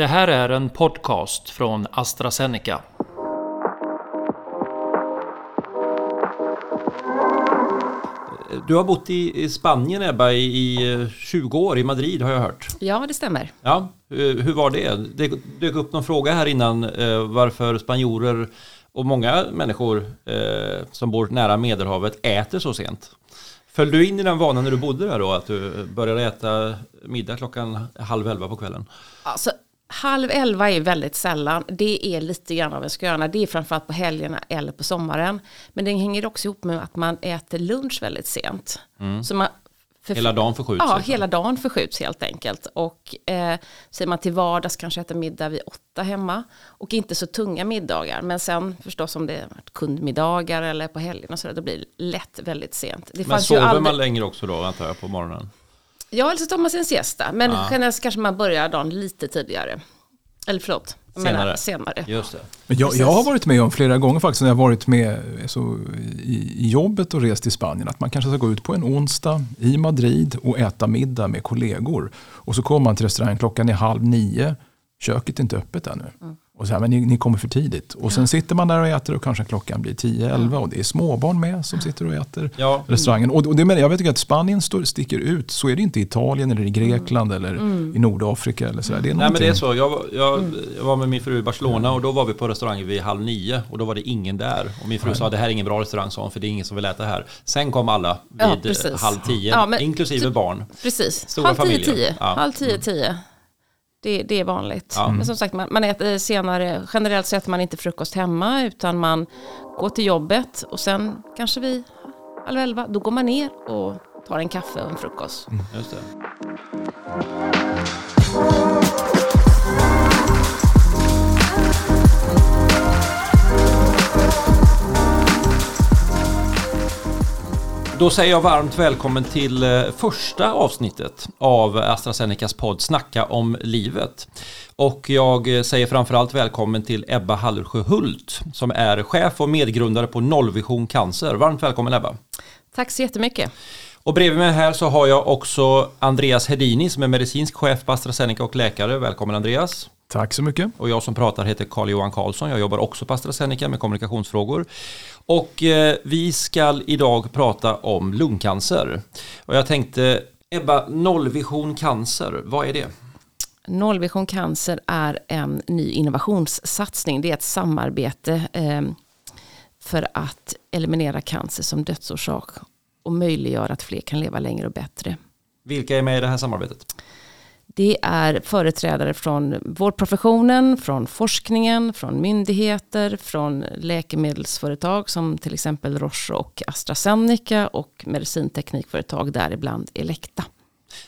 Det här är en podcast från AstraZeneca. Du har bott i, Spanien Ebba i, 20 år, i Madrid har jag hört. Ja, det stämmer. Ja, hur var det? Det dök upp någon fråga här innan eh, varför spanjorer och många människor eh, som bor nära Medelhavet äter så sent. Föll du in i den vanan när du bodde där då, att du började äta middag klockan halv elva på kvällen? Alltså, halv elva är väldigt sällan. Det är lite grann av en skröna. Det är framförallt på helgerna eller på sommaren. Men det hänger också ihop med att man äter lunch väldigt sent. Mm. Så man, hela dagen förskjuts? Ja, liksom. hela dagen förskjuts helt enkelt. Och eh, säger man till vardags kanske äter middag vid åtta hemma. Och inte så tunga middagar. Men sen förstås om det är kundmiddagar eller på helgerna så där, då blir det lätt väldigt sent. Det men sover aldrig... man längre också då antar jag på morgonen? Ja, eller så tar man sin siesta. Men ja. generellt kanske man börjar dagen lite tidigare. Eller förlåt, senare. Menar, senare. Just det. Men jag, jag, har varit med om flera gånger faktiskt när jag har varit med så, i, i, jobbet och rest i Spanien. Att man kanske ska gå ut på en onsdag i Madrid och äta middag med kollegor. Och så kommer man till restaurangen klockan är halv nio. Köket är inte öppet ännu. Mm. Och så här, men ni, ni kommer för tidigt. Och sen sitter man där och äter och kanske klockan blir 10-11 och det är småbarn med som sitter och äter ja. restaurangen. Och, och det, jag vet att Spanien står, sticker ut. Så är det inte i Italien eller i Grekland mm. eller mm. i Nordafrika. Eller så där. Det är Nej men det är så. Jag, jag, mm. jag, var med min fru i Barcelona och då var vi på restaurangen vid halv nio och då var det ingen där. Och min fru Nej. sa det här är ingen bra restaurang sa för det är ingen som vill äta här. Sen kom alla vid ja, halv tio, ja, men, inklusive barn. Precis, Stora halv tio, tio. Halv tio, tio. Det, det är vanligt. Ja. Men som sagt, man, man, äter senare, generellt så äter man inte frukost hemma utan man går till jobbet och sen kanske vi halv elva, då går man ner och tar en kaffe och en frukost. Mm. Just det. Då säger jag varmt välkommen till eh, första avsnittet av AstraZenecas podd Snacka om livet. Och jag eh, säger framförallt välkommen till Ebba Hallersjö Hult som är chef och medgrundare på Nollvision Cancer. Varmt välkommen Ebba. Tack så jättemycket. Och bredvid mig här så har jag också Andreas Hedini som är medicinsk chef på AstraZeneca och läkare. Välkommen Andreas. Tack så mycket. Och jag som pratar heter Carl-Johan Karlsson. Jag jobbar också på AstraZeneca med kommunikationsfrågor. Och eh, vi ska idag prata om lungcancer. Och jag tänkte, Ebba, nollvision cancer, vad är det? Nollvision cancer är en ny innovationssatsning. Det är ett samarbete eh, för att eliminera cancer som dödsorsak och möjliggöra att fler kan leva längre och bättre. Vilka är med i det här samarbetet? Det är företrädare från vårdprofessionen, från forskningen, från myndigheter, från läkemedelsföretag som till exempel Roche och AstraZeneca och medicinteknikföretag däribland Elekta.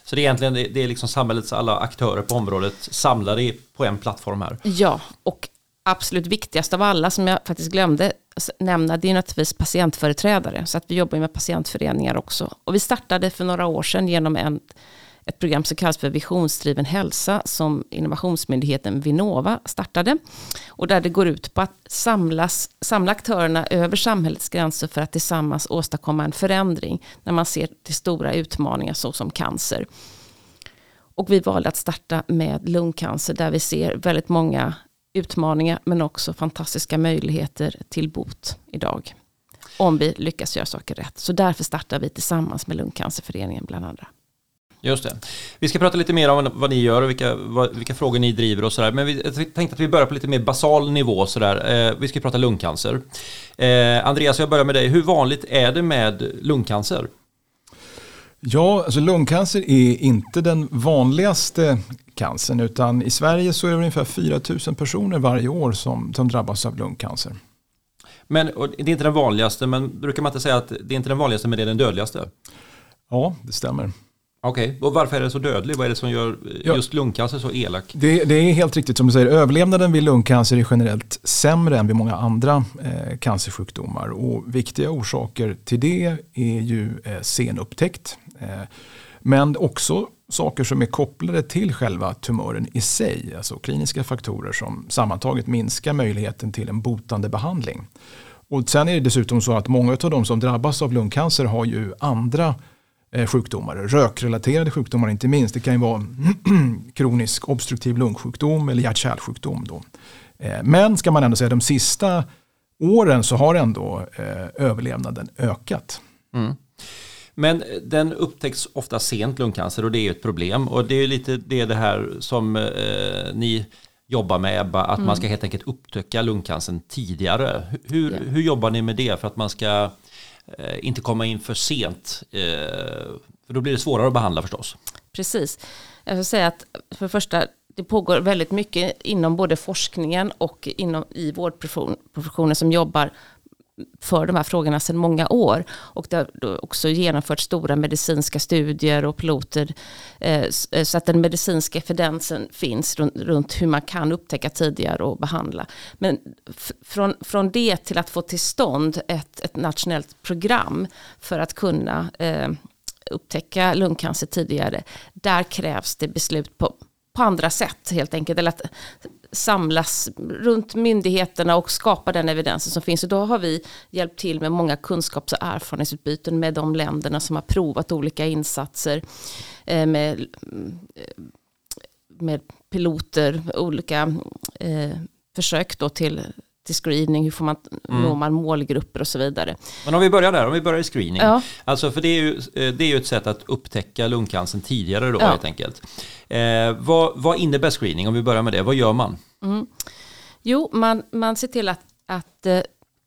Så det är egentligen det är liksom samhällets alla aktörer på området samlade på en plattform här? Ja, och absolut viktigast av alla som jag faktiskt glömde nämna, det är naturligtvis patientföreträdare. Så att vi jobbar med patientföreningar också. Och vi startade för några år sedan genom en ett program som kallas för Visionsdriven hälsa som innovationsmyndigheten Vinnova startade. Och där det går ut på att samlas, samla aktörerna över samhällets gränser för att tillsammans åstadkomma en förändring när man ser till stora utmaningar såsom cancer. Och vi valde att starta med lungcancer där vi ser väldigt många utmaningar men också fantastiska möjligheter till bot idag. Om vi lyckas göra saker rätt. Så därför startar vi tillsammans med Lungcancerföreningen bland andra. Just det. Vi ska prata lite mer om vad ni gör och vilka, vad, vilka frågor ni driver och sådär. Men vi tänkte att vi börjar på lite mer basal nivå sådär. Eh, vi ska prata lungcancer. Eh, Andreas, jag börjar med dig. Hur vanligt är det med lungcancer? Ja, alltså lungcancer är inte den vanligaste cancern utan i Sverige så är det ungefär 4 000 personer varje år som, som drabbas av lungcancer. Men det är inte den vanligaste, men brukar man inte säga att det är inte den vanligaste men det är den dödligaste? Ja, det stämmer. Okej, okay. och varför är det så dödlig? Vad är det som gör just lungcancer så elak? Det, det, är helt riktigt som du säger. Överlevnaden vid lungcancer är generellt sämre än vid många andra eh, cancersjukdomar. Och viktiga orsaker till det är ju eh, sen upptäckt. Eh, men också saker som är kopplade till själva tumören i sig. Alltså kliniska faktorer som sammantaget minskar möjligheten till en botande behandling. Och sen är det dessutom så att många av de som drabbas av lungcancer har ju andra eh, sjukdomar. Rökrelaterade sjukdomar inte minst. Det kan ju vara kronisk obstruktiv lungsjukdom eller hjärt-kärlsjukdom. Då. Eh, men ska man ändå säga de sista åren så har ändå eh, överlevnaden ökat. Mm. Men den upptäcks ofta sent lungcancer och det är ett problem. Och det är lite det, det här som eh, ni jobbar med Ebba, att mm. man ska helt enkelt upptäcka lungcancern tidigare. Hur, yeah. hur jobbar ni med det för att man ska eh, inte komma in för sent? Eh, för då blir det svårare att behandla förstås. Precis. Jag vill säga att för det första, det pågår väldigt mycket inom både forskningen och inom, i vårdprofessionen som jobbar för de här frågorna sedan många år. Och det har också genomförts stora medicinska studier och piloter. Eh, eh så att den medicinska evidensen finns runt, hur man kan upptäcka tidigare och behandla. Men från, från det till att få till stånd ett, ett nationellt program för att kunna eh, upptäcka lungcancer tidigare. Där krävs det beslut på, på andra sätt helt enkelt. Eller att samlas runt myndigheterna och skapa den evidensen som finns. Och då har vi hjälpt till med många kunskaps och erfarenhetsutbyten med de länderna som har provat olika insatser. Eh, med, eh, med piloter, olika eh, försök då till till screening, hur får man, mm. når man målgrupper och så vidare. Men om vi börjar där, om vi börjar i screening. Ja. Alltså för det är, ju, eh, det är ju ett sätt att upptäcka lungcancern tidigare då ja. helt enkelt. Eh, vad, vad innebär screening? Om vi börjar med det, vad gör man? Mm. Jo, man, man ser till att, att eh,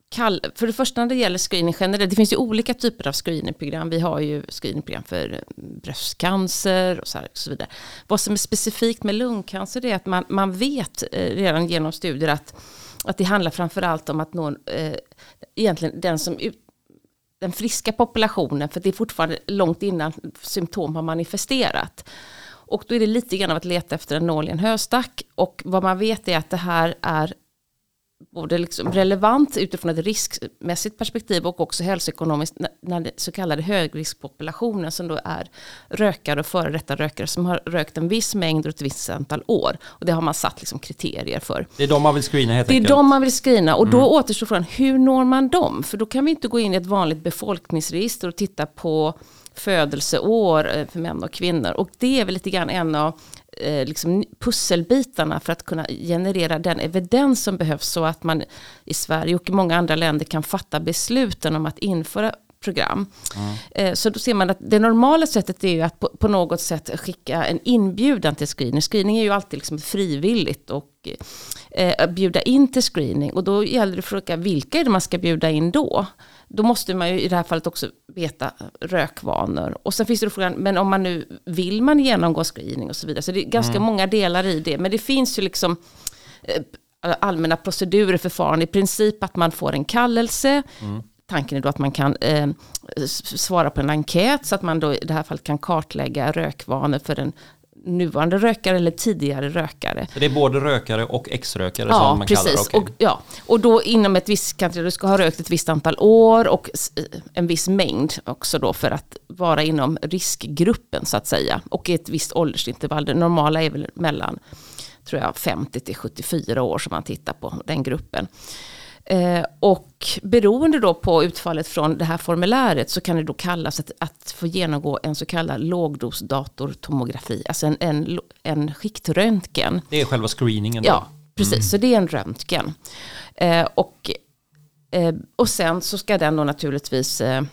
kall, för det första när det gäller screening generellt, det finns ju olika typer av screeningprogram. Vi har ju screeningprogram för eh, bröstcancer och så, och så vidare. Vad som är specifikt med lungcancer är att man, man vet redan genom studier att att det handlar framförallt om att nå eh, egentligen den som ut, den friska populationen, för det är fortfarande långt innan symptom har manifesterat. Och då är det lite grann av att leta efter en nål i en höstack. Och vad man vet är att det här är både liksom relevant utifrån ett riskmässigt perspektiv och också hälsoekonomiskt när det så kallade högriskpopulationen som då är rökare och före detta rökare som har rökt en viss mängd och ett visst antal år. Och det har man satt liksom kriterier för. Det är de man vill screena helt Det är enkelt. de man vill screena och mm. då återstår frågan hur når man dem? För då kan vi inte gå in i ett vanligt befolkningsregister och titta på födelseår eh, för män och kvinnor. Och det är väl lite grann en av eh, liksom pusselbitarna för att kunna generera den evidens som behövs så att man i Sverige och i många andra länder kan fatta besluten om att införa program. Mm. Så då ser man att det normala sättet är ju att på, på, något sätt skicka en inbjudan till screening. Screening är ju alltid liksom frivilligt och eh, bjuda in till screening. Och då gäller det att fråga vilka är det man ska bjuda in då? Då måste man ju i det här fallet också veta rökvanor. Och sen finns det då frågan, men om man nu vill man genomgå screening och så vidare. Så det är ganska mm. många delar i det. Men det finns ju liksom eh, allmänna procedurer, förfarande. I princip att man får en kallelse. Mm. Tanken är då att man kan eh, svara på en enkät så att man då i det här fallet kan kartlägga rökvanor för den nuvarande rökare eller tidigare rökare. Så det är både rökare och ex-rökare ja, som man precis. kallar det? Okay. Och, ja, och då inom ett visst, kanske du ska ha rökt ett visst antal år och en viss mängd också då för att vara inom riskgruppen så att säga. Och ett visst åldersintervall, det normala är väl mellan tror jag 50 till 74 år som man tittar på den gruppen. Eh, och beroende då på utfallet från det här formuläret så kan det då kallas att, att få genomgå en så kallad lågdosdatortomografi, alltså en, en, en skiktröntgen. Det är själva screeningen då? Ja, precis, mm. så det är en röntgen. Eh, och, eh, och sen så ska den då naturligtvis eh,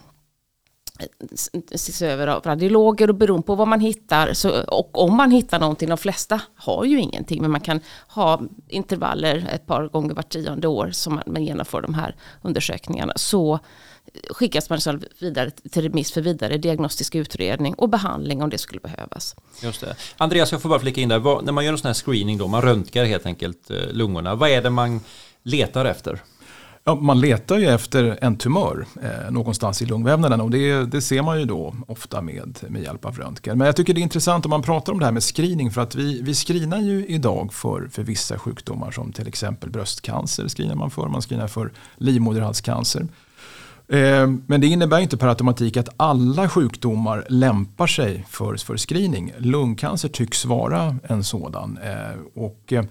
Eh, ses över av radiologer och beroende på vad man hittar så, och om man hittar någonting, de flesta har ju ingenting men man kan ha intervaller ett par gånger vart tionde år som man, man genomför de här undersökningarna så eh, skickas man vidare till remiss för vidare diagnostisk utredning och behandling om det skulle behövas. Just det. Andreas, jag får bara flika in där, vad, när man gör en sån här screening då, man röntgar helt enkelt eh, lungorna, vad är det man letar efter? Ja, man letar ju efter en tumör eh, någonstans i lungvävnaden och det, det, ser man ju då ofta med, med hjälp av röntgen. Men jag tycker det är intressant om man pratar om det här med screening för att vi, vi screenar ju idag för, för vissa sjukdomar som till exempel bröstcancer screenar man för, man screenar för livmoderhalscancer. Eh, men det innebär inte per automatik att alla sjukdomar lämpar sig för, för screening. Lungcancer tycks vara en sådan. Eh, och, eh,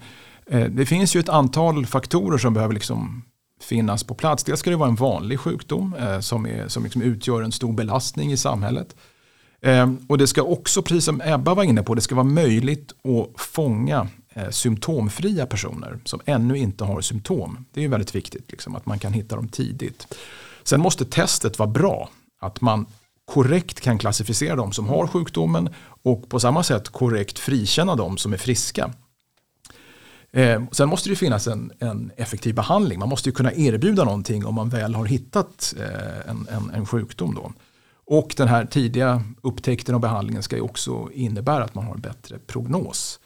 det finns ju ett antal faktorer som behöver liksom finnas på plats. Dels ska det vara en vanlig sjukdom eh, som, är, som liksom utgör en stor belastning i samhället. Eh, och det ska också, precis som Ebba var inne på, det ska vara möjligt att fånga eh, symptomfria personer som ännu inte har symptom. Det är väldigt viktigt liksom, att man kan hitta dem tidigt. Sen måste testet vara bra. Att man korrekt kan klassificera de som har sjukdomen och på samma sätt korrekt frikänna de som är friska. Eh, sen måste det finnas en, en, effektiv behandling. Man måste kunna erbjuda någonting om man väl har hittat eh, en, en, en, sjukdom. Då. Och den här tidiga upptäckten och behandlingen ska ju också innebära att man har en bättre prognos.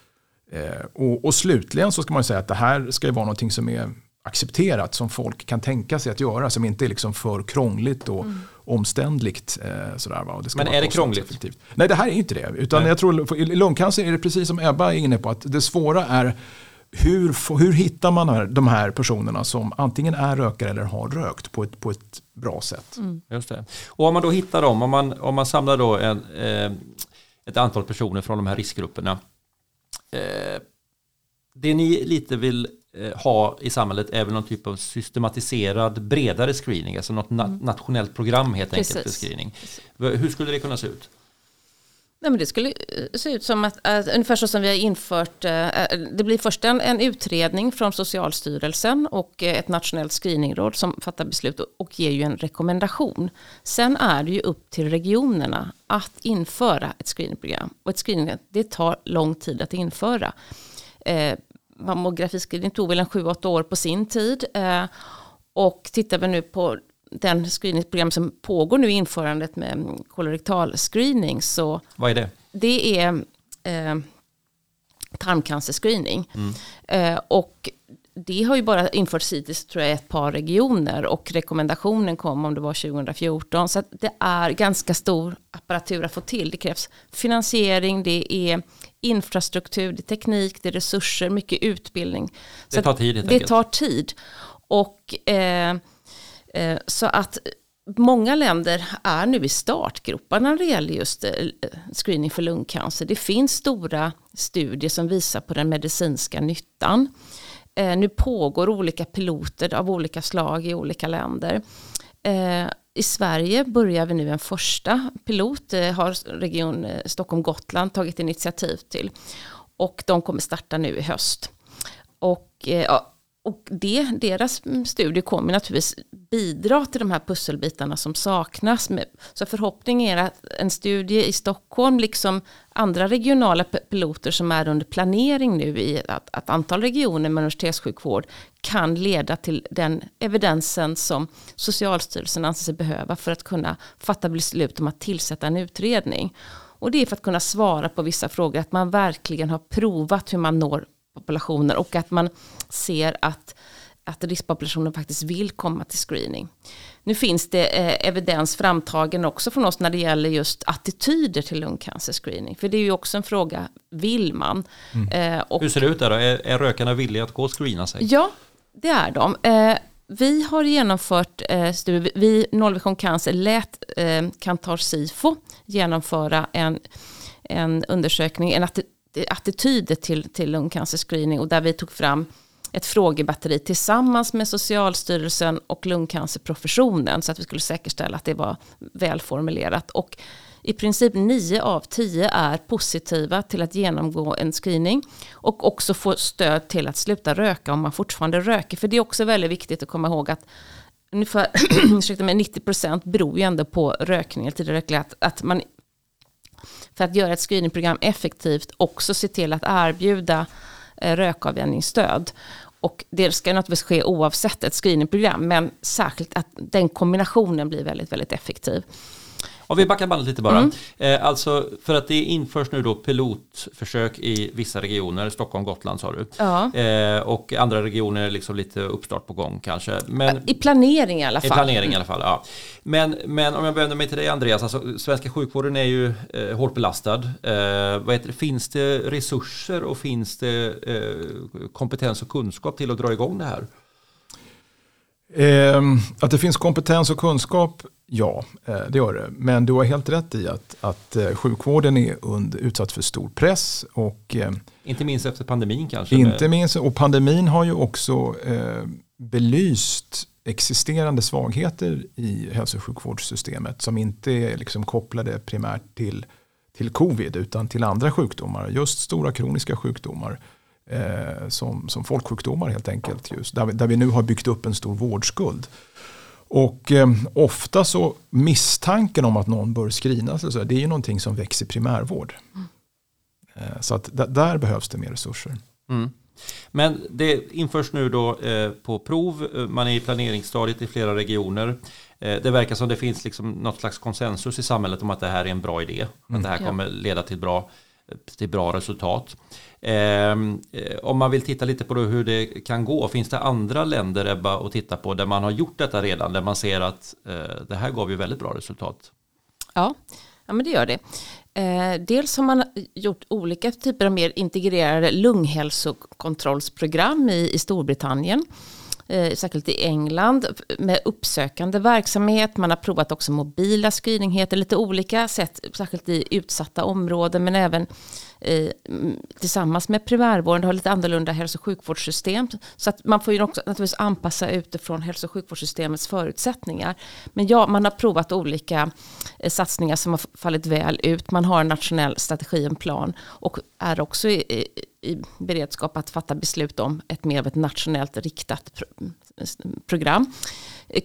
Eh, och, och, slutligen så ska man säga att det här ska ju vara någonting som är accepterat som folk kan tänka sig att göra som inte är liksom för krångligt och mm. omständligt. Eh, sådär, va? Men är det krångligt? Effektivt. Nej det här är inte det. Utan Nej. jag tror, i lungcancer är det precis som Ebba är inne på att det svåra är hur, hur hittar man de här personerna som antingen är rökare eller har rökt på ett, på ett bra sätt? Mm. Just det. Och om man då hittar dem, om man, om man samlar då en, eh, ett antal personer från de här riskgrupperna. Eh, det ni lite vill eh, ha i samhället är väl någon typ av systematiserad bredare screening, alltså något mm. nationellt program helt enkelt för screening. Hur skulle det kunna se ut? Nej, men det skulle eh, se ut som att, att ungefär så som vi har infört, eh, det blir först en, en utredning från Socialstyrelsen och ett nationellt screeningråd som fattar beslut och ger ju en rekommendation. Sen är det ju upp till regionerna att införa ett screeningprogram. Och ett screening, det tar lång tid att införa. Eh, mammografiscreening tog väl en 7-8 år på sin tid. Eh, och tittar vi nu på den screeningprogram som pågår nu i införandet med kolorektal screening så Vad är det? Det är eh, tarmcancerscreening. Mm. Eh, och det har ju bara införts hittills tror jag ett par regioner och rekommendationen kom om det var 2014. Så det är ganska stor apparatur att få till. Det krävs finansiering, det är infrastruktur, det är teknik, det är resurser, mycket utbildning. Det tar tid helt Det tar tid. Och Eh, Eh, så att många länder är nu i startgroparna när det gäller just eh, screening för lungcancer. Det finns stora studier som visar på den medicinska nyttan. Eh, nu pågår olika piloter av olika slag i olika länder. I Sverige börjar vi nu en första pilot, det har Region Stockholm-Gotland tagit initiativ till. Och de kommer starta nu i höst. Och ja, och det, deras studie kommer naturligtvis bidra till de här pusselbitarna som saknas. Så förhoppningen är att en studie i Stockholm, liksom andra regionala piloter som är under planering nu i att, att antal regioner med universitetssjukvård kan leda till den evidensen som Socialstyrelsen anser sig behöva för att kunna fatta beslut om att tillsätta en utredning. Och det är för att kunna svara på vissa frågor, att man verkligen har provat hur man når populationer och att man ser att, att riskpopulationen faktiskt vill komma till screening. Nu finns det eh, evidens framtagen också från oss när det gäller just attityder till lungcancerscreening. För det är ju också en fråga, vill man? Mm. Eh, och, Hur ser det ut där då? Är, är rökarna villiga att gå och screena sig? Ja, det är de. Eh, vi har genomfört eh, studier, vi Nollvision Cancer lät eh, Kantar Sifo genomföra en, en undersökning, en Eh, attityder till, till lungcancerscreening och där vi tog fram ett frågebatteri tillsammans med Socialstyrelsen och lungcancerprofessionen så att vi skulle säkerställa att det var välformulerat. Och i princip 9 av 10 är positiva till att genomgå en screening och också få stöd till att sluta röka om man fortfarande röker. För det är också väldigt viktigt att komma ihåg att ungefär ursäkta mig, 90% beror ju ändå på rökning. Att, att man för att göra ett screeningprogram effektivt också se till att erbjuda eh, rökavvänjningsstöd. Och det ska naturligtvis ske oavsett ett screeningprogram, men särskilt att den kombinationen blir väldigt, väldigt effektiv. Om vi backar bandet lite bara. Mm. Eh, alltså för att det införs nu då pilotförsök i vissa regioner, Stockholm, Gotland sa du. Ja. Eh, och andra regioner liksom lite uppstart på gång kanske. Men, I planering i alla fall. I planering i alla fall, ja. Men, men om jag vänder mig till dig Andreas, alltså, svenska sjukvården är ju eh, hårt belastad. Eh, vad heter det? Finns det resurser och finns det eh, kompetens och kunskap till att dra igång det här? Eh, att det finns kompetens och kunskap, ja eh, det gör det. Men du har helt rätt i att, att eh, sjukvården är under, utsatt för stor press. Och, eh, inte minst efter pandemin kanske? Inte minst, och pandemin har ju också eh, belyst existerande svagheter i hälso och sjukvårdssystemet som inte är liksom kopplade primärt till, till covid utan till andra sjukdomar. Just stora kroniska sjukdomar eh, som, som folksjukdomar helt enkelt. Just, där, vi, där vi nu har byggt upp en stor vårdskuld. Och eh, ofta så misstanken om att någon bör screenas, så, det är ju någonting som växer i primärvård. Mm. Eh, så att där behövs det mer resurser. Mm. Men det införs nu då eh, på prov, man är i planeringsstadiet i flera regioner. Eh, det verkar som det finns liksom något slags konsensus i samhället om att det här är en bra idé. Mm. Att det här kommer leda till bra, till bra resultat. Ehm, eh, om man vill titta lite på hur det kan gå, finns det andra länder Ebba att titta på där man har gjort detta redan, där man ser att eh, det här gav ju väldigt bra resultat? Ja, ja men det gör det. Eh, dels har man gjort olika typer av mer integrerade lunghälsokontrollsprogram i, i Storbritannien. Eh, särskilt i England med uppsökande verksamhet. Man har provat också mobila screeningheter, lite olika sätt, särskilt i utsatta områden men även eh, tillsammans med primärvården har lite annorlunda hälso och sjukvårdssystem. Så att man får ju också naturligtvis anpassa utifrån hälso och sjukvårdssystemets förutsättningar. Men ja, man har provat olika eh, satsningar som har fallit väl ut. Man har en nationell strategi, en plan och är också i, i beredskap att fatta beslut om ett mer av ett nationellt riktat pro mm, program.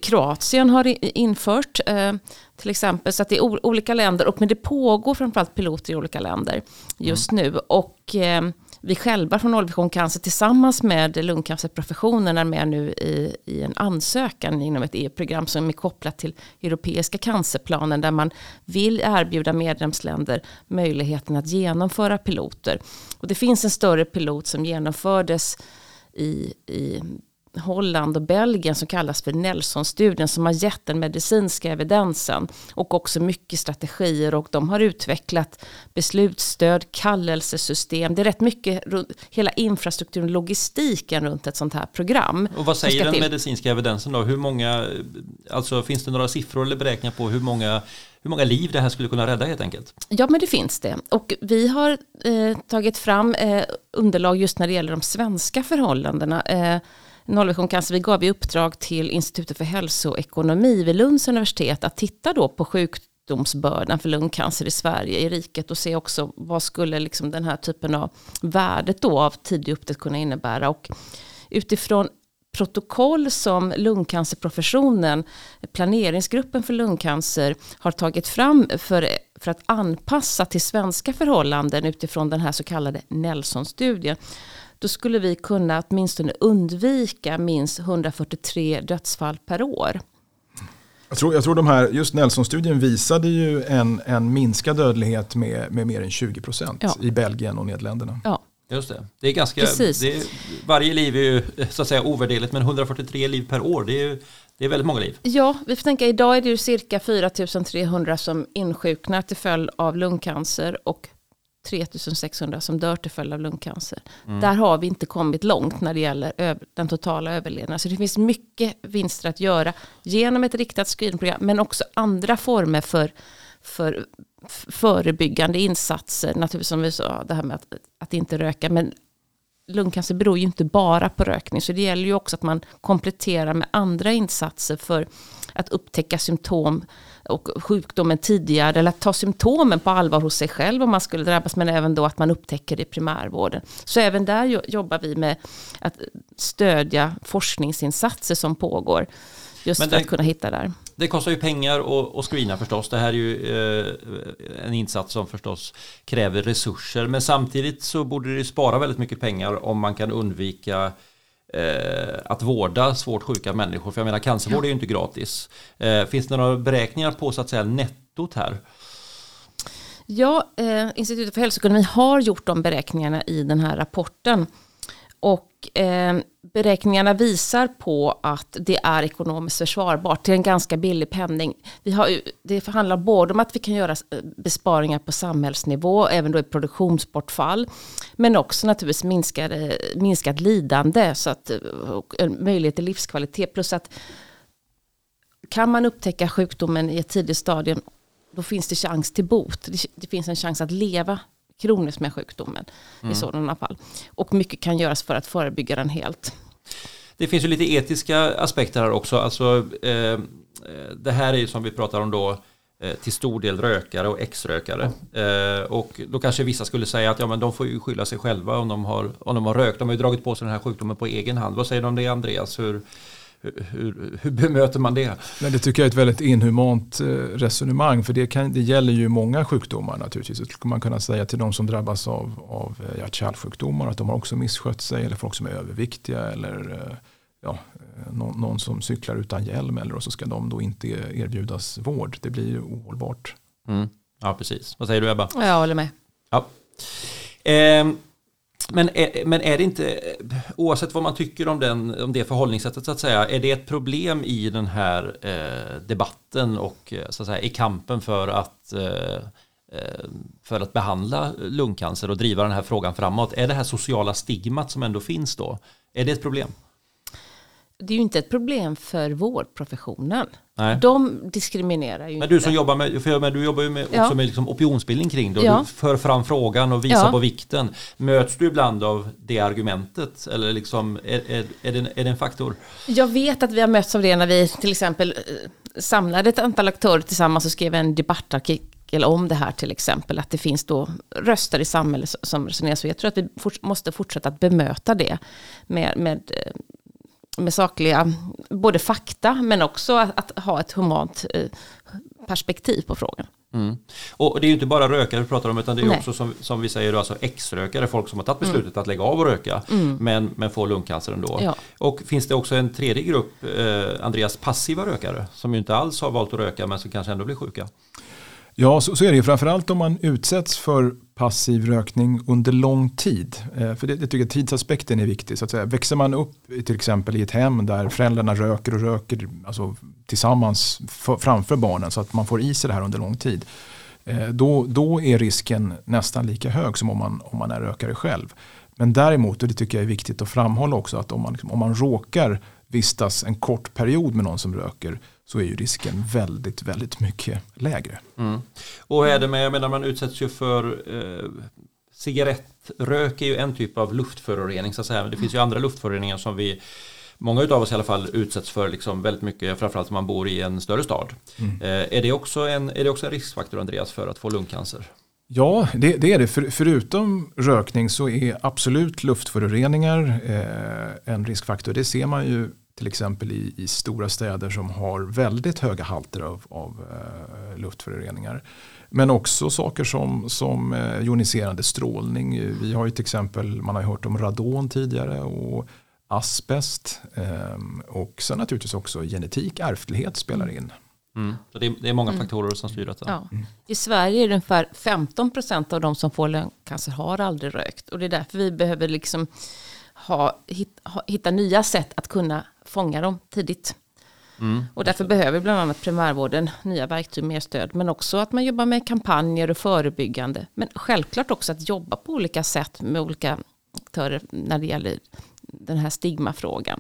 Kroatien har infört eh, till exempel. Så att det är olika länder, och men det pågår framförallt piloter i olika länder just mm. nu. Och eh, vi själva från Nollvision Cancer tillsammans med lungcancerprofessionen är med nu i, i en ansökan inom ett EU-program som är kopplat till Europeiska cancerplanen där man vill erbjuda medlemsländer möjligheten att genomföra piloter. Och det finns en större pilot som genomfördes i, i Holland och Belgien som kallas för Nelson-studien som har gett den medicinska evidensen och också mycket strategier och de har utvecklat beslutsstöd, kallelsesystem. Det är rätt mycket hela infrastrukturen, logistiken runt ett sånt här program. Och vad säger den medicinska evidensen då? Hur många, alltså finns det några siffror eller beräkningar på hur många hur många liv det här skulle kunna rädda helt enkelt? Ja, men det finns det. Och vi har eh, tagit fram eh, underlag just när det gäller de svenska förhållandena. Eh, Nollvision Cancer, vi gav i uppdrag till Institutet för hälsoekonomi vid Lunds universitet att titta då på sjukdomsbördan för lungcancer i Sverige, i riket och se också vad skulle liksom den här typen av värdet då av tidig upptäckt kunna innebära. Och utifrån protokoll som lungcancerprofessionen, planeringsgruppen för lungcancer har tagit fram för, för att anpassa till svenska förhållanden utifrån den här så kallade Nelson-studien då skulle vi kunna åtminstone undvika minst 143 dödsfall per år. Jag tror, jag tror de här, just Nelson-studien visade ju en, en minskad dödlighet med, med mer än 20 procent ja. i Belgien och Nederländerna. Ja. Just det. Det är ganska, det är, varje liv är ju så att säga ovärderligt men 143 liv per år det är, det är väldigt många liv. Ja, vi får tänka idag är det ju cirka 4300 som insjuknar till följd av lungcancer och 3600 som dör till följd av lungcancer. Mm. Där har vi inte kommit långt när det gäller den totala överlevnaden. Så det finns mycket vinster att göra genom ett riktat screenprogram, men också andra former för, för förebyggande insatser. Naturligtvis som vi sa, det här med att, att inte röka, men lungcancer beror ju inte bara på rökning, så det gäller ju också att man kompletterar med andra insatser för att upptäcka symptom och sjukdomen tidigare eller att ta symptomen på allvar hos sig själv om man skulle drabbas men även då att man upptäcker det i primärvården. Så även där jobbar vi med att stödja forskningsinsatser som pågår just men för det, att kunna hitta där. Det kostar ju pengar att screena förstås. Det här är ju eh, en insats som förstås kräver resurser men samtidigt så borde det spara väldigt mycket pengar om man kan undvika eh, att vårda svårt sjuka människor. För jag menar cancervård är ju inte gratis. Eh, finns det några beräkningar på så att säga nettot här? Ja, eh, Institutet för hälsoekonomi har gjort de beräkningarna i den här rapporten. Och eh, beräkningarna visar på att det är ekonomiskt försvarbart till en ganska billig penning. Vi har, det handlar både om att vi kan göra eh, besparingar på samhällsnivå, även då i produktionsbortfall, men också naturligtvis minskad, minskat lidande så att, eh, och en möjlighet till livskvalitet. Plus att kan man upptäcka sjukdomen i ett tidigt stadium, då finns det chans till bot. Det, det finns en chans att leva kroniskt med sjukdomen mm. i sådana fall. Och mycket kan göras för att förebygga den helt. Det finns ju lite etiska aspekter här också. Alltså, eh, det här är ju som vi pratar om då eh, till stor del rökare och ex-rökare. Eh, och då kanske vissa skulle säga att ja, men de får ju skylla sig själva om de, har, om de har rökt. De har ju dragit på sig den här sjukdomen på egen hand. Vad säger du om det Andreas? Hur, hur, hur, bemöter man det? Men det tycker jag är ett väldigt inhumant eh, resonemang. För det, kan, det gäller ju många sjukdomar naturligtvis. Så skulle man kunna säga till de som drabbas av, av eh, hjärt-kärlsjukdomar att de har också misskött sig. Eller folk som är överviktiga. Eller eh, ja, någon, någon, som cyklar utan hjälm. Eller och så ska de då inte erbjudas vård. Det blir ju ohållbart. Mm. Ja, precis. Vad säger du Ebba? Jag håller med. Ja. Eh, men är, men är det inte, oavsett vad man tycker om, den, om det förhållningssättet så att säga, är det ett problem i den här eh, debatten och eh, så att säga, i kampen för att, eh, eh, för att behandla lungcancer och driva den här frågan framåt? Är det här sociala stigmat som ändå finns då, är det ett problem? Det är ju inte ett problem för vårdprofessionen. Nej. De diskriminerar ju Men inte. du som jobbar med, för men du jobbar ju med, också Ja. med liksom opinionsbildning kring det och Ja. du för fram frågan och visar Ja. på vikten. Möts du ibland av det argumentet eller liksom, är, är, är, det, en, är det en faktor? Jag vet att vi har mötts av det när vi till exempel eh, samlade ett antal aktörer tillsammans och skrev en debattartikel om det här till exempel. Att det finns då röster i samhället som resonerar så. Jag tror att vi måste fortsätta att bemöta det med, med, eh, med sakliga, både fakta men också att, att ha ett humant eh, perspektiv på frågan. Mm. Och det är ju inte bara rökare vi pratar om utan det är Nej. också som, som vi säger då, alltså ex-rökare, folk som har tagit beslutet att lägga av och röka men, men får lungcancer ändå. Ja. Och finns det också en tredje grupp, eh, Andreas passiva rökare som ju inte alls har valt att röka men som kanske ändå blir sjuka. Ja, så, så är det ju. Framförallt om man utsätts för passiv rökning under lång tid. Eh, för det, det tycker jag tidsaspekten är viktig. Så att säga. Växer man upp i- till exempel i ett hem där föräldrarna röker och röker alltså, tillsammans för, framför barnen så att man får i sig det här under lång tid. Eh, då, då är risken nästan lika hög som om man, om man är rökare själv. Men däremot, och det tycker jag är viktigt att framhålla också, att om man, om man råkar vistas en kort period med någon som röker så är ju risken väldigt, väldigt mycket lägre. Mm. Och är det med, jag menar man utsätts ju för eh, cigarettrök är ju en typ av luftförorening så att säga. Men det finns ju andra luftföroreningar som vi Många av oss i alla fall utsätts för liksom väldigt mycket, framförallt om man bor i en större stad. Eh, är, det också en, är det också en riskfaktor Andreas för att få lungcancer? Ja, det, det är det. För, förutom rökning så är absolut luftföroreningar eh, en riskfaktor. Det ser man ju till exempel i, i stora städer som har väldigt höga halter av, av eh, luftföroreningar. Men också saker som, som eh, joniserande strålning. Vi har ju till exempel, man har ju hört om radon tidigare och asbest. Eh, och sen naturligtvis också genetik, ärftlighet spelar in. Mm. Så det, är, det är många faktorer som styr detta. Ja. I Sverige är det ungefär 15 procent av de som får lungcancer har aldrig rökt. Och det är därför vi behöver liksom ha, hitta, ha, hitta nya sätt att kunna fånga dem tidigt. Mm. Och därför behöver bland annat primärvården nya verktyg, mer stöd. Men också att man jobbar med kampanjer och förebyggande. Men självklart också att jobba på olika sätt med olika aktörer när det gäller den här stigmafrågan.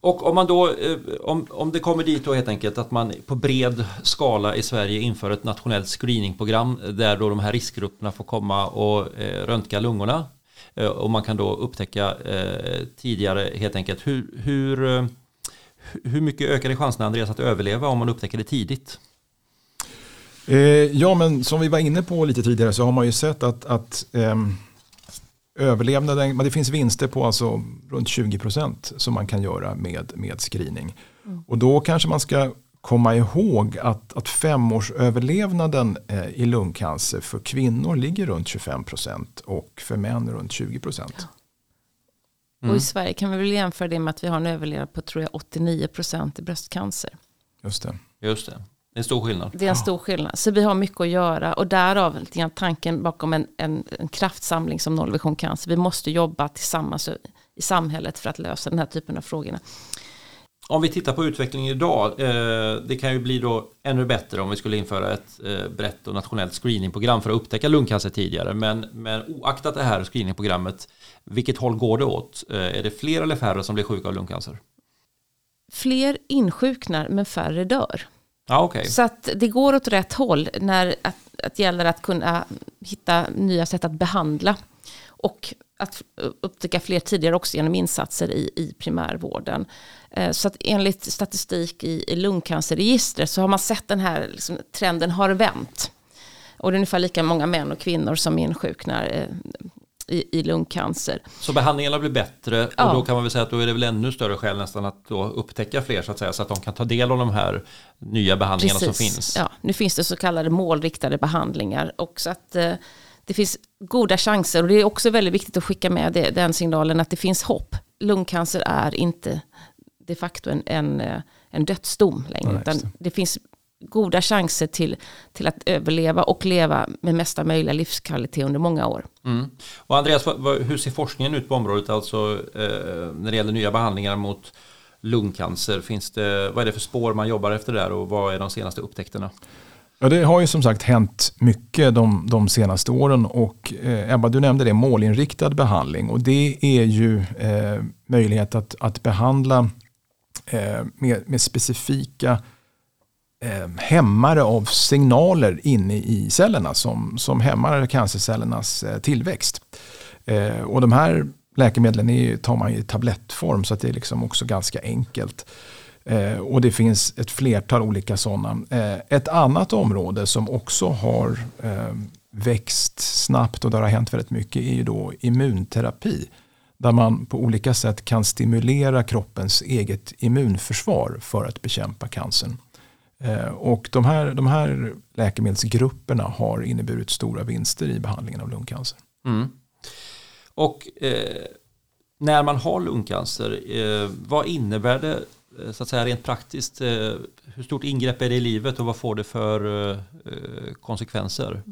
Och om man då, eh, om, om det kommer dit då helt enkelt att man på bred skala i Sverige inför ett nationellt screeningprogram där då de här riskgrupperna får komma och eh, röntga lungorna eh, och man kan då upptäcka eh, tidigare helt enkelt hur, hur, eh, hur mycket ökar det chanserna Andreas att överleva om man upptäcker det tidigt? Eh, ja, men som vi var inne på lite tidigare så har man ju sett att, att ehm, överlevnaden, men det finns vinster på alltså runt 20% som man kan göra med, med screening. Och då kanske man ska komma ihåg att, att femårsöverlevnaden eh, i lungcancer för kvinnor ligger runt 25% och för män runt 20%. Och i Sverige kan vi väl jämföra det med att vi har en överlevnad på tror jag 89 procent i bröstcancer. Just det. Just det, det är en stor skillnad. Det är en stor skillnad. Så vi har mycket att göra. Och därav tanken bakom en, en, en kraftsamling som Nollvision Cancer. Vi måste jobba tillsammans i samhället för att lösa den här typen av frågorna. Om vi tittar på utvecklingen idag, eh, det kan ju bli då ännu bättre om vi skulle införa ett eh, brett och nationellt screeningprogram för att upptäcka lungcancer tidigare. Men, men oaktat det här screeningprogrammet, vilket håll går det åt? Eh, är det fler eller färre som blir sjuka av lungcancer? Fler insjuknar men färre dör. Ja, okej. Så att det går åt rätt håll när att, att gäller att kunna hitta nya sätt att behandla. Och att upptäcka fler tidigare också genom insatser i, i primärvården. Eh, så att enligt statistik i, i lungcancerregistret så har man sett den här liksom, trenden har vänt. Och det är ungefär lika många män och kvinnor som insjuknar eh, i, i lungcancer. Så behandlingarna blir bättre och då kan man väl säga att då är det väl ännu större skäl nästan att då upptäcka fler så att säga så att de kan ta del av de här nya behandlingarna Precis. som finns. Ja, nu finns det så kallade målriktade behandlingar och så att eh, det finns goda chanser och det är också väldigt viktigt att skicka med det, den signalen att det finns hopp. Lungcancer är inte de facto en, en, en dödsdom längre. Ja, utan det finns goda chanser till, till att överleva och leva med mesta möjliga livskvalitet under många år. Mm. Och Andreas, hur ser forskningen ut på området, alltså eh, när det gäller nya behandlingar mot lungcancer? Finns det, vad är det för spår man jobbar efter där och vad är de senaste upptäckterna? Ja, det har ju som sagt hänt mycket de, de senaste åren och eh, Ebba, du nämnde det, målinriktad behandling och det är ju eh, möjlighet att, att behandla eh, med, med specifika eh, hämmare av signaler inne i cellerna som, som hämmar cancercellernas eh, tillväxt. Eh, och de här läkemedlen är, tar man i tablettform så att det är liksom också ganska enkelt. Eh, och det finns ett flertal olika sådana. Eh, ett annat område som också har eh, växt snabbt och där har hänt väldigt mycket är ju då immunterapi. Där man på olika sätt kan stimulera kroppens eget immunförsvar för att bekämpa cancern. Eh, och de här, de här läkemedelsgrupperna har inneburit stora vinster i behandlingen av lungcancer. Mm. Och eh, när man har lungcancer, eh, vad innebär det Eh, så att säga rent praktiskt? Eh, hur stort ingrepp är det i livet och vad får det för eh, konsekvenser?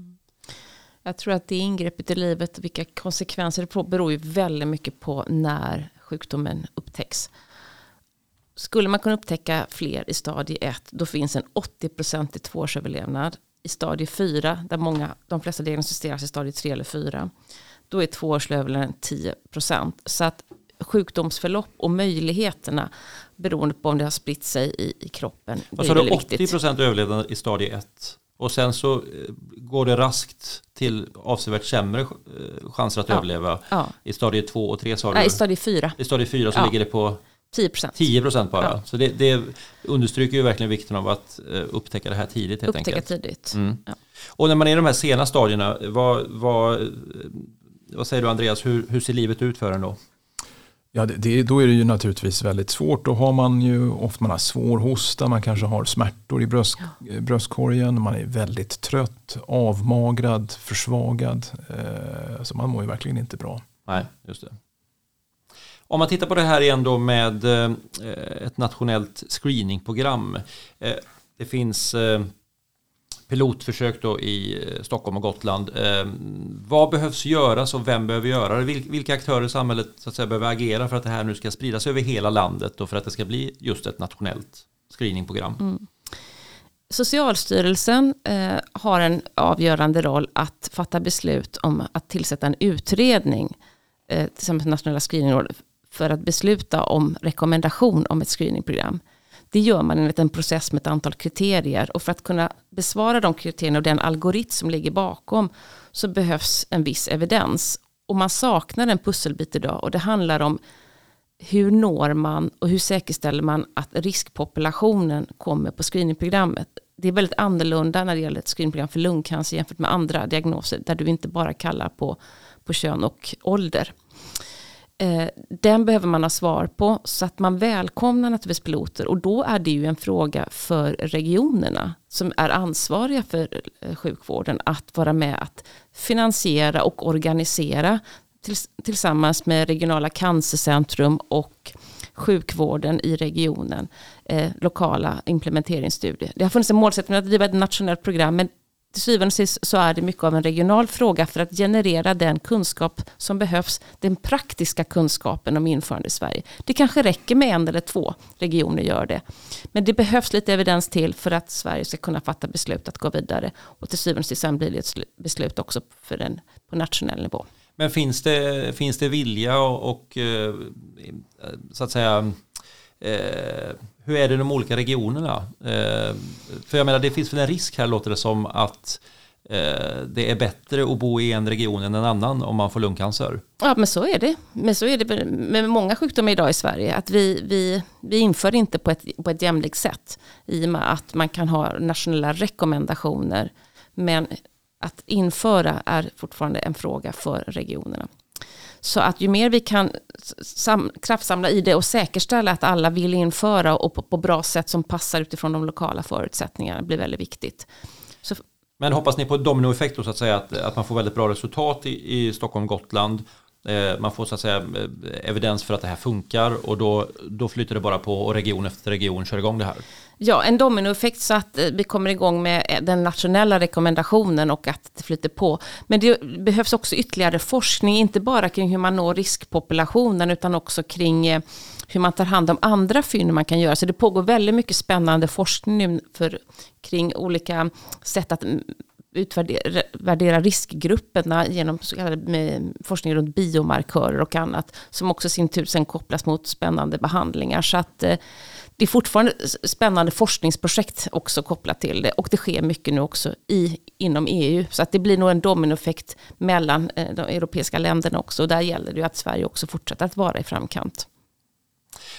Jag tror att det ingreppet i livet och vilka konsekvenser det får beror ju väldigt mycket på när sjukdomen upptäcks. Skulle man kunna upptäcka fler i stadie 1 då finns en 80% i tvåårsöverlevnad. I stadie 4 där många, de flesta diagnostiseras i stadie 3 eller 4 då är tvåårsöverlevnaden 10%. Så att sjukdomsförlopp och möjligheterna beroende på om det har spritt sig i, i kroppen. Vad sa du, 80% överlevnad i stadie 1? Och sen så eh, går det raskt till avsevärt sämre eh, chanser att ja. överleva ja. i stadie 2 och 3 sa Nej, i stadie 4. I stadie 4 så ja. ligger det på 10 procent. 10 procent bara. Så det, det, understryker ju verkligen vikten av att uh, upptäcka det här tidigt. Helt upptäcka enkelt. tidigt. Mm. Och när man är i de här sena stadierna, vad, vad, vad säger du Andreas, hur, hur ser livet ut för en då? Ja, det, det, då är det ju naturligtvis väldigt svårt. Då har man ju ofta man har svår hosta, man kanske har smärtor i bröst, ja. bröstkorgen, man är väldigt trött, avmagrad, försvagad. Eh, så man mår ju verkligen inte bra. Nej, just det. Om man tittar på det här igen då med eh, ett nationellt screeningprogram. Eh, det finns eh, pilotförsök då i eh, Stockholm och Gotland. Ehm, vad behövs göras och vem behöver göra det? Vilka aktörer i samhället så att säga, behöver agera för att det här nu ska spridas över hela landet och för att det ska bli just ett nationellt screeningprogram? Mm. Socialstyrelsen eh, har en avgörande roll att fatta beslut om att tillsätta en utredning eh, tillsammans med nationella screeningrådet för att besluta om rekommendation om ett screeningprogram. Det gör man enligt en process med ett antal kriterier och för att kunna besvara de kriterierna och den algoritm som ligger bakom så behövs en viss evidens. Och man saknar en pusselbit idag och det handlar om hur når man och hur säkerställer man att riskpopulationen kommer på screeningprogrammet. Det är väldigt annorlunda när det gäller ett screeningprogram för lungcancer jämfört med andra diagnoser där du inte bara kallar på, på kön och ålder. Eh, den behöver man ha svar på så att man välkomnar naturligtvis piloter och då är det ju en fråga för regionerna som är ansvariga för eh, sjukvården att vara med att finansiera och organisera tillsammans med regionala cancercentrum och sjukvården i regionen, eh, lokala implementeringsstudier. Det har funnits en målsättning att driva ett nationellt program, men till syvende och sist så är det mycket av en regional fråga för att generera den kunskap som behövs, den praktiska kunskapen om införande i Sverige. Det kanske räcker med en eller två regioner gör det. Men det behövs lite evidens till för att Sverige ska kunna fatta beslut att gå vidare. Och till syvende och sist blir det ett beslut också för den, på nationell nivå. Men finns det, finns det vilja och, och eh, så att säga eh, hur är det i de olika regionerna? Eh, för jag menar det finns väl en risk här låter det som att eh, det är bättre att bo i en region än en annan om man får lungcancer. Ja, men så är det. Men så är det med många sjukdomar idag i Sverige. Att vi, vi, vi inför inte på ett, på ett jämlikt sätt. I och med att man kan ha nationella rekommendationer. Men att införa är fortfarande en fråga för regionerna. Så att ju mer vi kan sam, kraftsamla i det och säkerställa att alla vill införa och på, på bra sätt som passar utifrån de lokala förutsättningarna blir väldigt viktigt. Så, men hoppas ni på dominoeffekt då så att säga att, att man får väldigt bra resultat i, i Stockholm, Gotland. Eh, man får så att säga eh, evidens för att det här funkar och då, då flyter det bara på och region efter region kör igång det här. Ja, en dominoeffekt så att eh, vi kommer igång med den nationella rekommendationen och att det flyter på. Men det behövs också ytterligare forskning, inte bara kring hur man når riskpopulationen utan också kring hur man tar hand om andra fynd man kan göra. Så det pågår väldigt mycket spännande forskning nu för, kring olika sätt att utvärdera riskgrupperna genom så kallade forskning runt biomarkörer och annat, som också sin tur sen kopplas mot spännande behandlingar. Så att eh, det är fortfarande spännande forskningsprojekt också kopplat till det. Och det sker mycket nu också i, inom EU. Så att det blir nog en dominoeffekt mellan eh, de europeiska länderna också. Och där gäller det ju att Sverige också fortsätter att vara i framkant.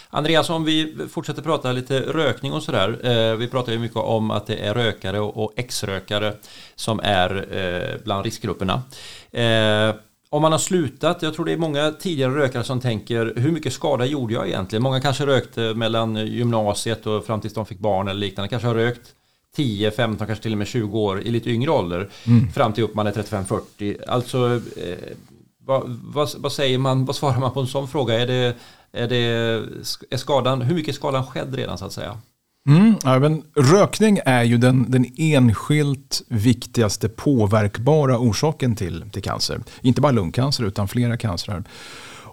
Andreas, om vi fortsätter prata lite rökning och sådär. Eh, vi pratar ju mycket om att det är rökare och ex-rökare som är eh, bland riskgrupperna om man har slutat, jag tror det är många tidigare rökare som tänker hur mycket skada gjorde jag egentligen? Många kanske rökte mellan gymnasiet och fram tills de fick barn eller liknande. Kanske har rökt 10, 15, kanske till och med 20 år i lite yngre ålder. Mm. Fram till upp man är 35-40. Alltså eh, vad, vad, vad, säger man, vad svarar man på en sån fråga? Är det, är det, är skadan, hur mycket är skadan skedd redan så att säga? Mm, ja, men rökning är ju den, den enskilt viktigaste påverkbara orsaken till, till cancer. Inte bara lungcancer utan flera cancrar.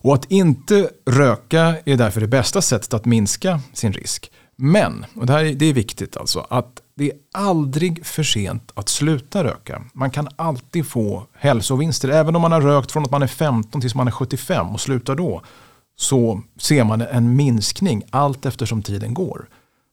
Och att inte röka är därför det bästa sättet att minska sin risk. Men, och det här är, det är viktigt alltså, att det är aldrig för sent att sluta röka. Man kan alltid få hälsovinster. Även om man har rökt från att man är 15 tills man är 75 och slutar då så ser man en minskning allt eftersom tiden går.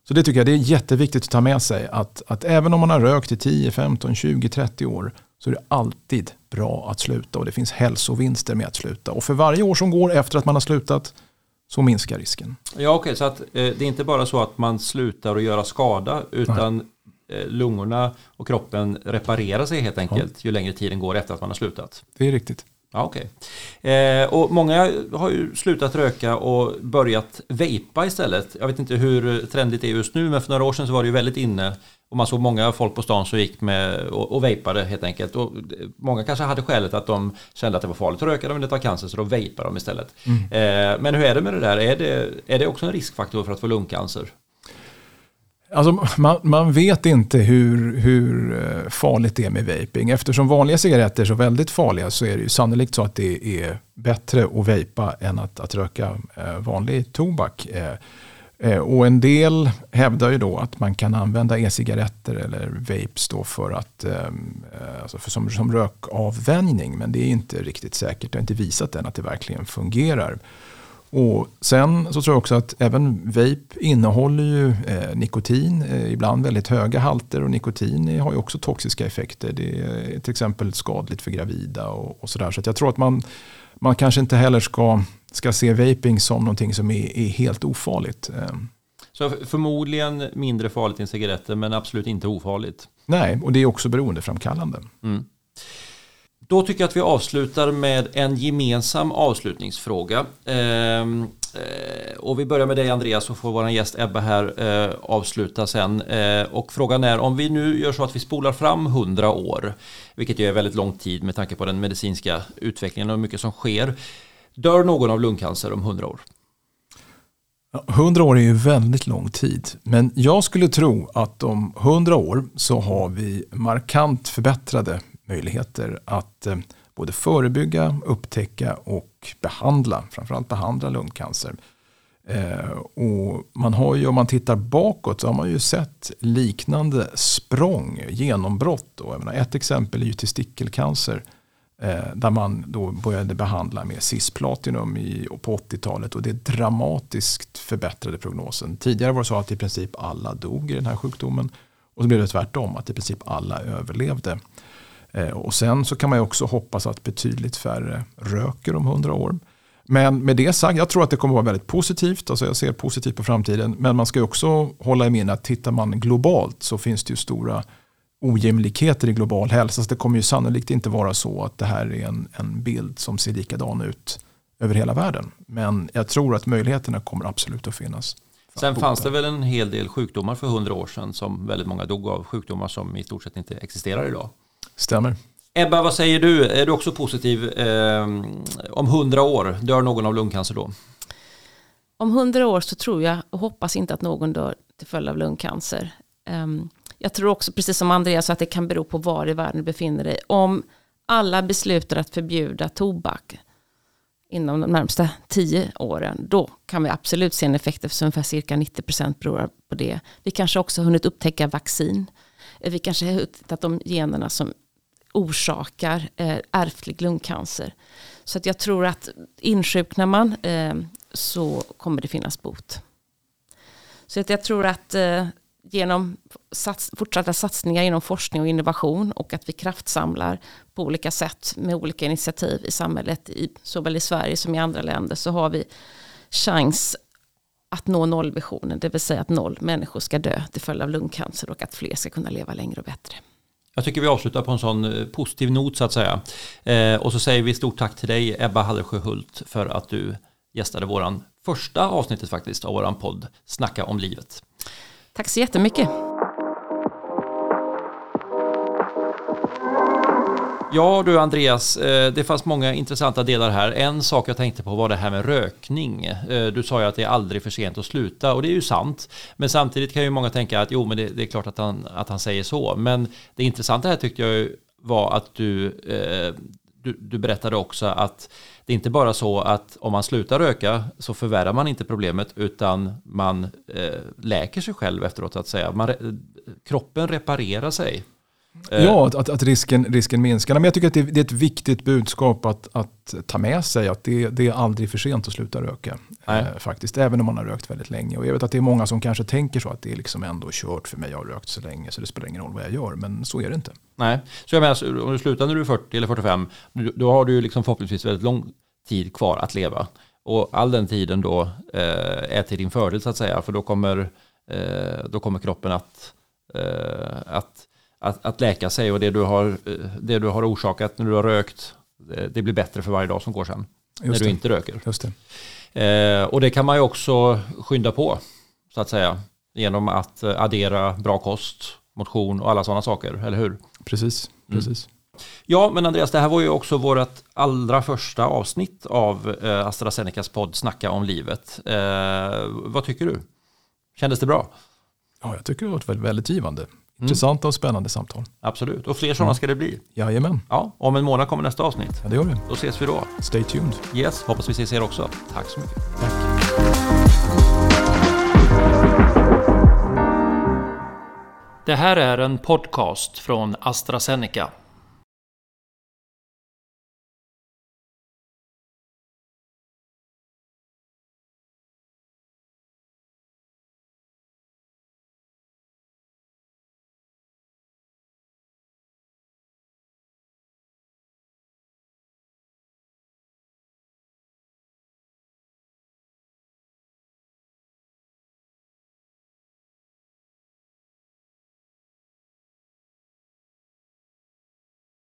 Så det tycker jag det är jätteviktigt att ta med sig. Att, att även om man har rökt i 10, 15, 20, 30 år så är det alltid bra att sluta och det finns hälsovinster med att sluta. Och för varje år som går efter att man har slutat så minskar risken. Ja okej, okay, så att eh, det är inte bara så att man slutar att göra skada utan eh, lungorna och kroppen reparerar sig helt enkelt ja. ju längre tiden går efter att man har slutat. Det är riktigt. Ja, okay. Eh, och många har ju slutat röka och börjat vejpa istället. Jag vet inte hur trendigt det är just nu, men för några år sedan så var det ju väldigt inne. Och man såg många folk på stan som gick med och, och vejpade helt enkelt. Och många kanske hade skälet att de kände att det var farligt att röka, de ville ta cancer, så då vejpar de istället. Mm. Eh, men hur är det med det där? Är det, är det också en riskfaktor för att få lungcancer? Alltså, man, man, vet inte hur, hur eh, farligt det är med vaping. Eftersom vanliga cigaretter är så väldigt farliga så är det ju sannolikt så att det är bättre att vejpa än att, att röka eh, vanlig tobak. Eh, eh, och en del hävdar ju då att man kan använda e-cigaretter eller vapes då för att, eh, alltså för som, som rökavvänjning. Men det är inte riktigt säkert. Det har inte visat än att det verkligen fungerar. Och sen så tror jag också att även vape innehåller ju eh, nikotin, eh, ibland väldigt höga halter och nikotin har ju också toxiska effekter. Det är till exempel skadligt för gravida och, och sådär. Så, jag tror att man, man kanske inte heller ska, ska se vaping som någonting som är, är helt ofarligt. Eh. Så förmodligen mindre farligt än cigaretter men absolut inte ofarligt? Nej, och det är också beroendeframkallande. Mm. Då tycker jag att vi avslutar med en gemensam avslutningsfråga. Ehm, eh, och vi börjar med dig Andreas och får vår gäst Ebba här eh, avsluta sen. Eh, och frågan är om vi nu gör så att vi spolar fram 100 år, vilket ju är väldigt lång tid med tanke på den medicinska utvecklingen och mycket som sker. Dör någon av lungcancer om 100 år? 100 år är ju väldigt lång tid. Men jag skulle tro att om 100 år så har vi markant förbättrade möjligheter att eh, både förebygga, upptäcka och behandla, framförallt behandla lungcancer. Eh, och man har ju, om man tittar bakåt så har man ju sett liknande språng, genombrott. Då. Jag menar, ett exempel är ju testikelcancer eh, där man då började behandla med cisplatinum i, på 80-talet och det dramatiskt förbättrade prognosen. Tidigare var det så att i princip alla dog i den här sjukdomen och så blev det tvärtom, att i princip alla överlevde. Eh, och sen så kan man ju också hoppas att betydligt färre röker om hundra år. Men med det sagt, jag tror att det kommer att vara väldigt positivt. Alltså jag ser positivt på framtiden. Men man ska också hålla i minnet att tittar man globalt så finns det ju stora ojämlikheter i global hälsa. Så det kommer ju sannolikt inte vara så att det här är en, en bild som ser likadan ut över hela världen. Men jag tror att möjligheterna kommer absolut att finnas. Sen fanns det väl en hel del sjukdomar för hundra år sedan som väldigt många dog av. Sjukdomar som i stort sett inte existerar idag. Stämmer. Ebba, vad säger du? Är du också positiv? Eh, om hundra år, dör någon av lungcancer då? Om hundra år så tror jag och hoppas inte att någon dör till följd av lungcancer. Um, jag tror också, precis som Andreas, att det kan bero på var i världen du befinner dig. Om alla beslutar att förbjuda tobak inom de närmsta tio åren, då kan vi absolut se en effekt eftersom ungefär cirka 90% beror på det. Vi kanske också har hunnit upptäcka vaccin. Vi kanske har hittat de generna som orsakar eh, ärftlig lungcancer. Så att jag tror att insjuknar man eh, så kommer det finnas bot. Så att jag tror att eh, genom sats, fortsatta satsningar inom forskning och innovation och att vi kraftsamlar på olika sätt med olika initiativ i samhället, i, såväl i Sverige som i andra länder, så har vi chans att nå nollvisionen, det vill säga att noll människor ska dö till följd av lungcancer och att fler ska kunna leva längre och bättre. Jag tycker vi avslutar på en sån eh, positiv not så att säga. Eh, och så säger vi stort tack till dig Ebba Hallersjö Hult för att du gästade våran första avsnittet faktiskt av våran podd Snacka om livet. Tack så jättemycket. Ja du Andreas, eh, det fanns många intressanta delar här. En sak jag tänkte på var det här med rökning. Eh, du sa ju att det är aldrig för sent att sluta och det är ju sant. Men samtidigt kan ju många tänka att jo men det, det är klart att han, att han säger så. Men det intressanta här tyckte jag var att du, eh, du, du berättade också att det är inte bara så att om man slutar röka så förvärrar man inte problemet utan man läker sig själv efteråt så att säga. Man, kroppen reparerar sig. Eh, ja, att, att, att, risken, risken minskar. Men jag tycker att det, det är ett viktigt budskap att, att ta med sig. Att det, det är aldrig för sent att sluta röka. Eh, faktiskt, även om man har rökt väldigt länge. Och jag vet att det är många som kanske tänker så att det är liksom ändå kört för mig. Jag har rökt så länge så det spelar ingen roll vad jag gör. Men så är det inte. Nej, så jag menar, om du slutar när du är 40 eller 45, då har du liksom förhoppningsvis väldigt lång tid kvar att leva. Och all den tiden då eh, är till din fördel så att säga. För då kommer, eh, då kommer kroppen att, eh, att att, att läka sig och det du, har, det du har orsakat när du har rökt, det blir bättre för varje dag som går sen. Just när du inte röker. Just det. Eh, och det kan man ju också skynda på, så att säga, genom att addera bra kost, motion och alla sådana saker, eller hur? Precis, mm. precis. Mm. Ja, men Andreas, det här var ju också vårt allra första avsnitt av eh, AstraZenecas podd Snacka om livet. Eh, vad tycker du? Kändes det bra? Ja, jag tycker det var väldigt givande. Mm. Intressanta och spännande samtal. Absolut, och fler sådana ska det bli. Jajamän. Ja, om en månad kommer nästa avsnitt. Ja, det gör det. Då ses vi då. Stay tuned. Yes, hoppas vi ses er också. Tack så mycket. Tack. Det här är en podcast från AstraZeneca.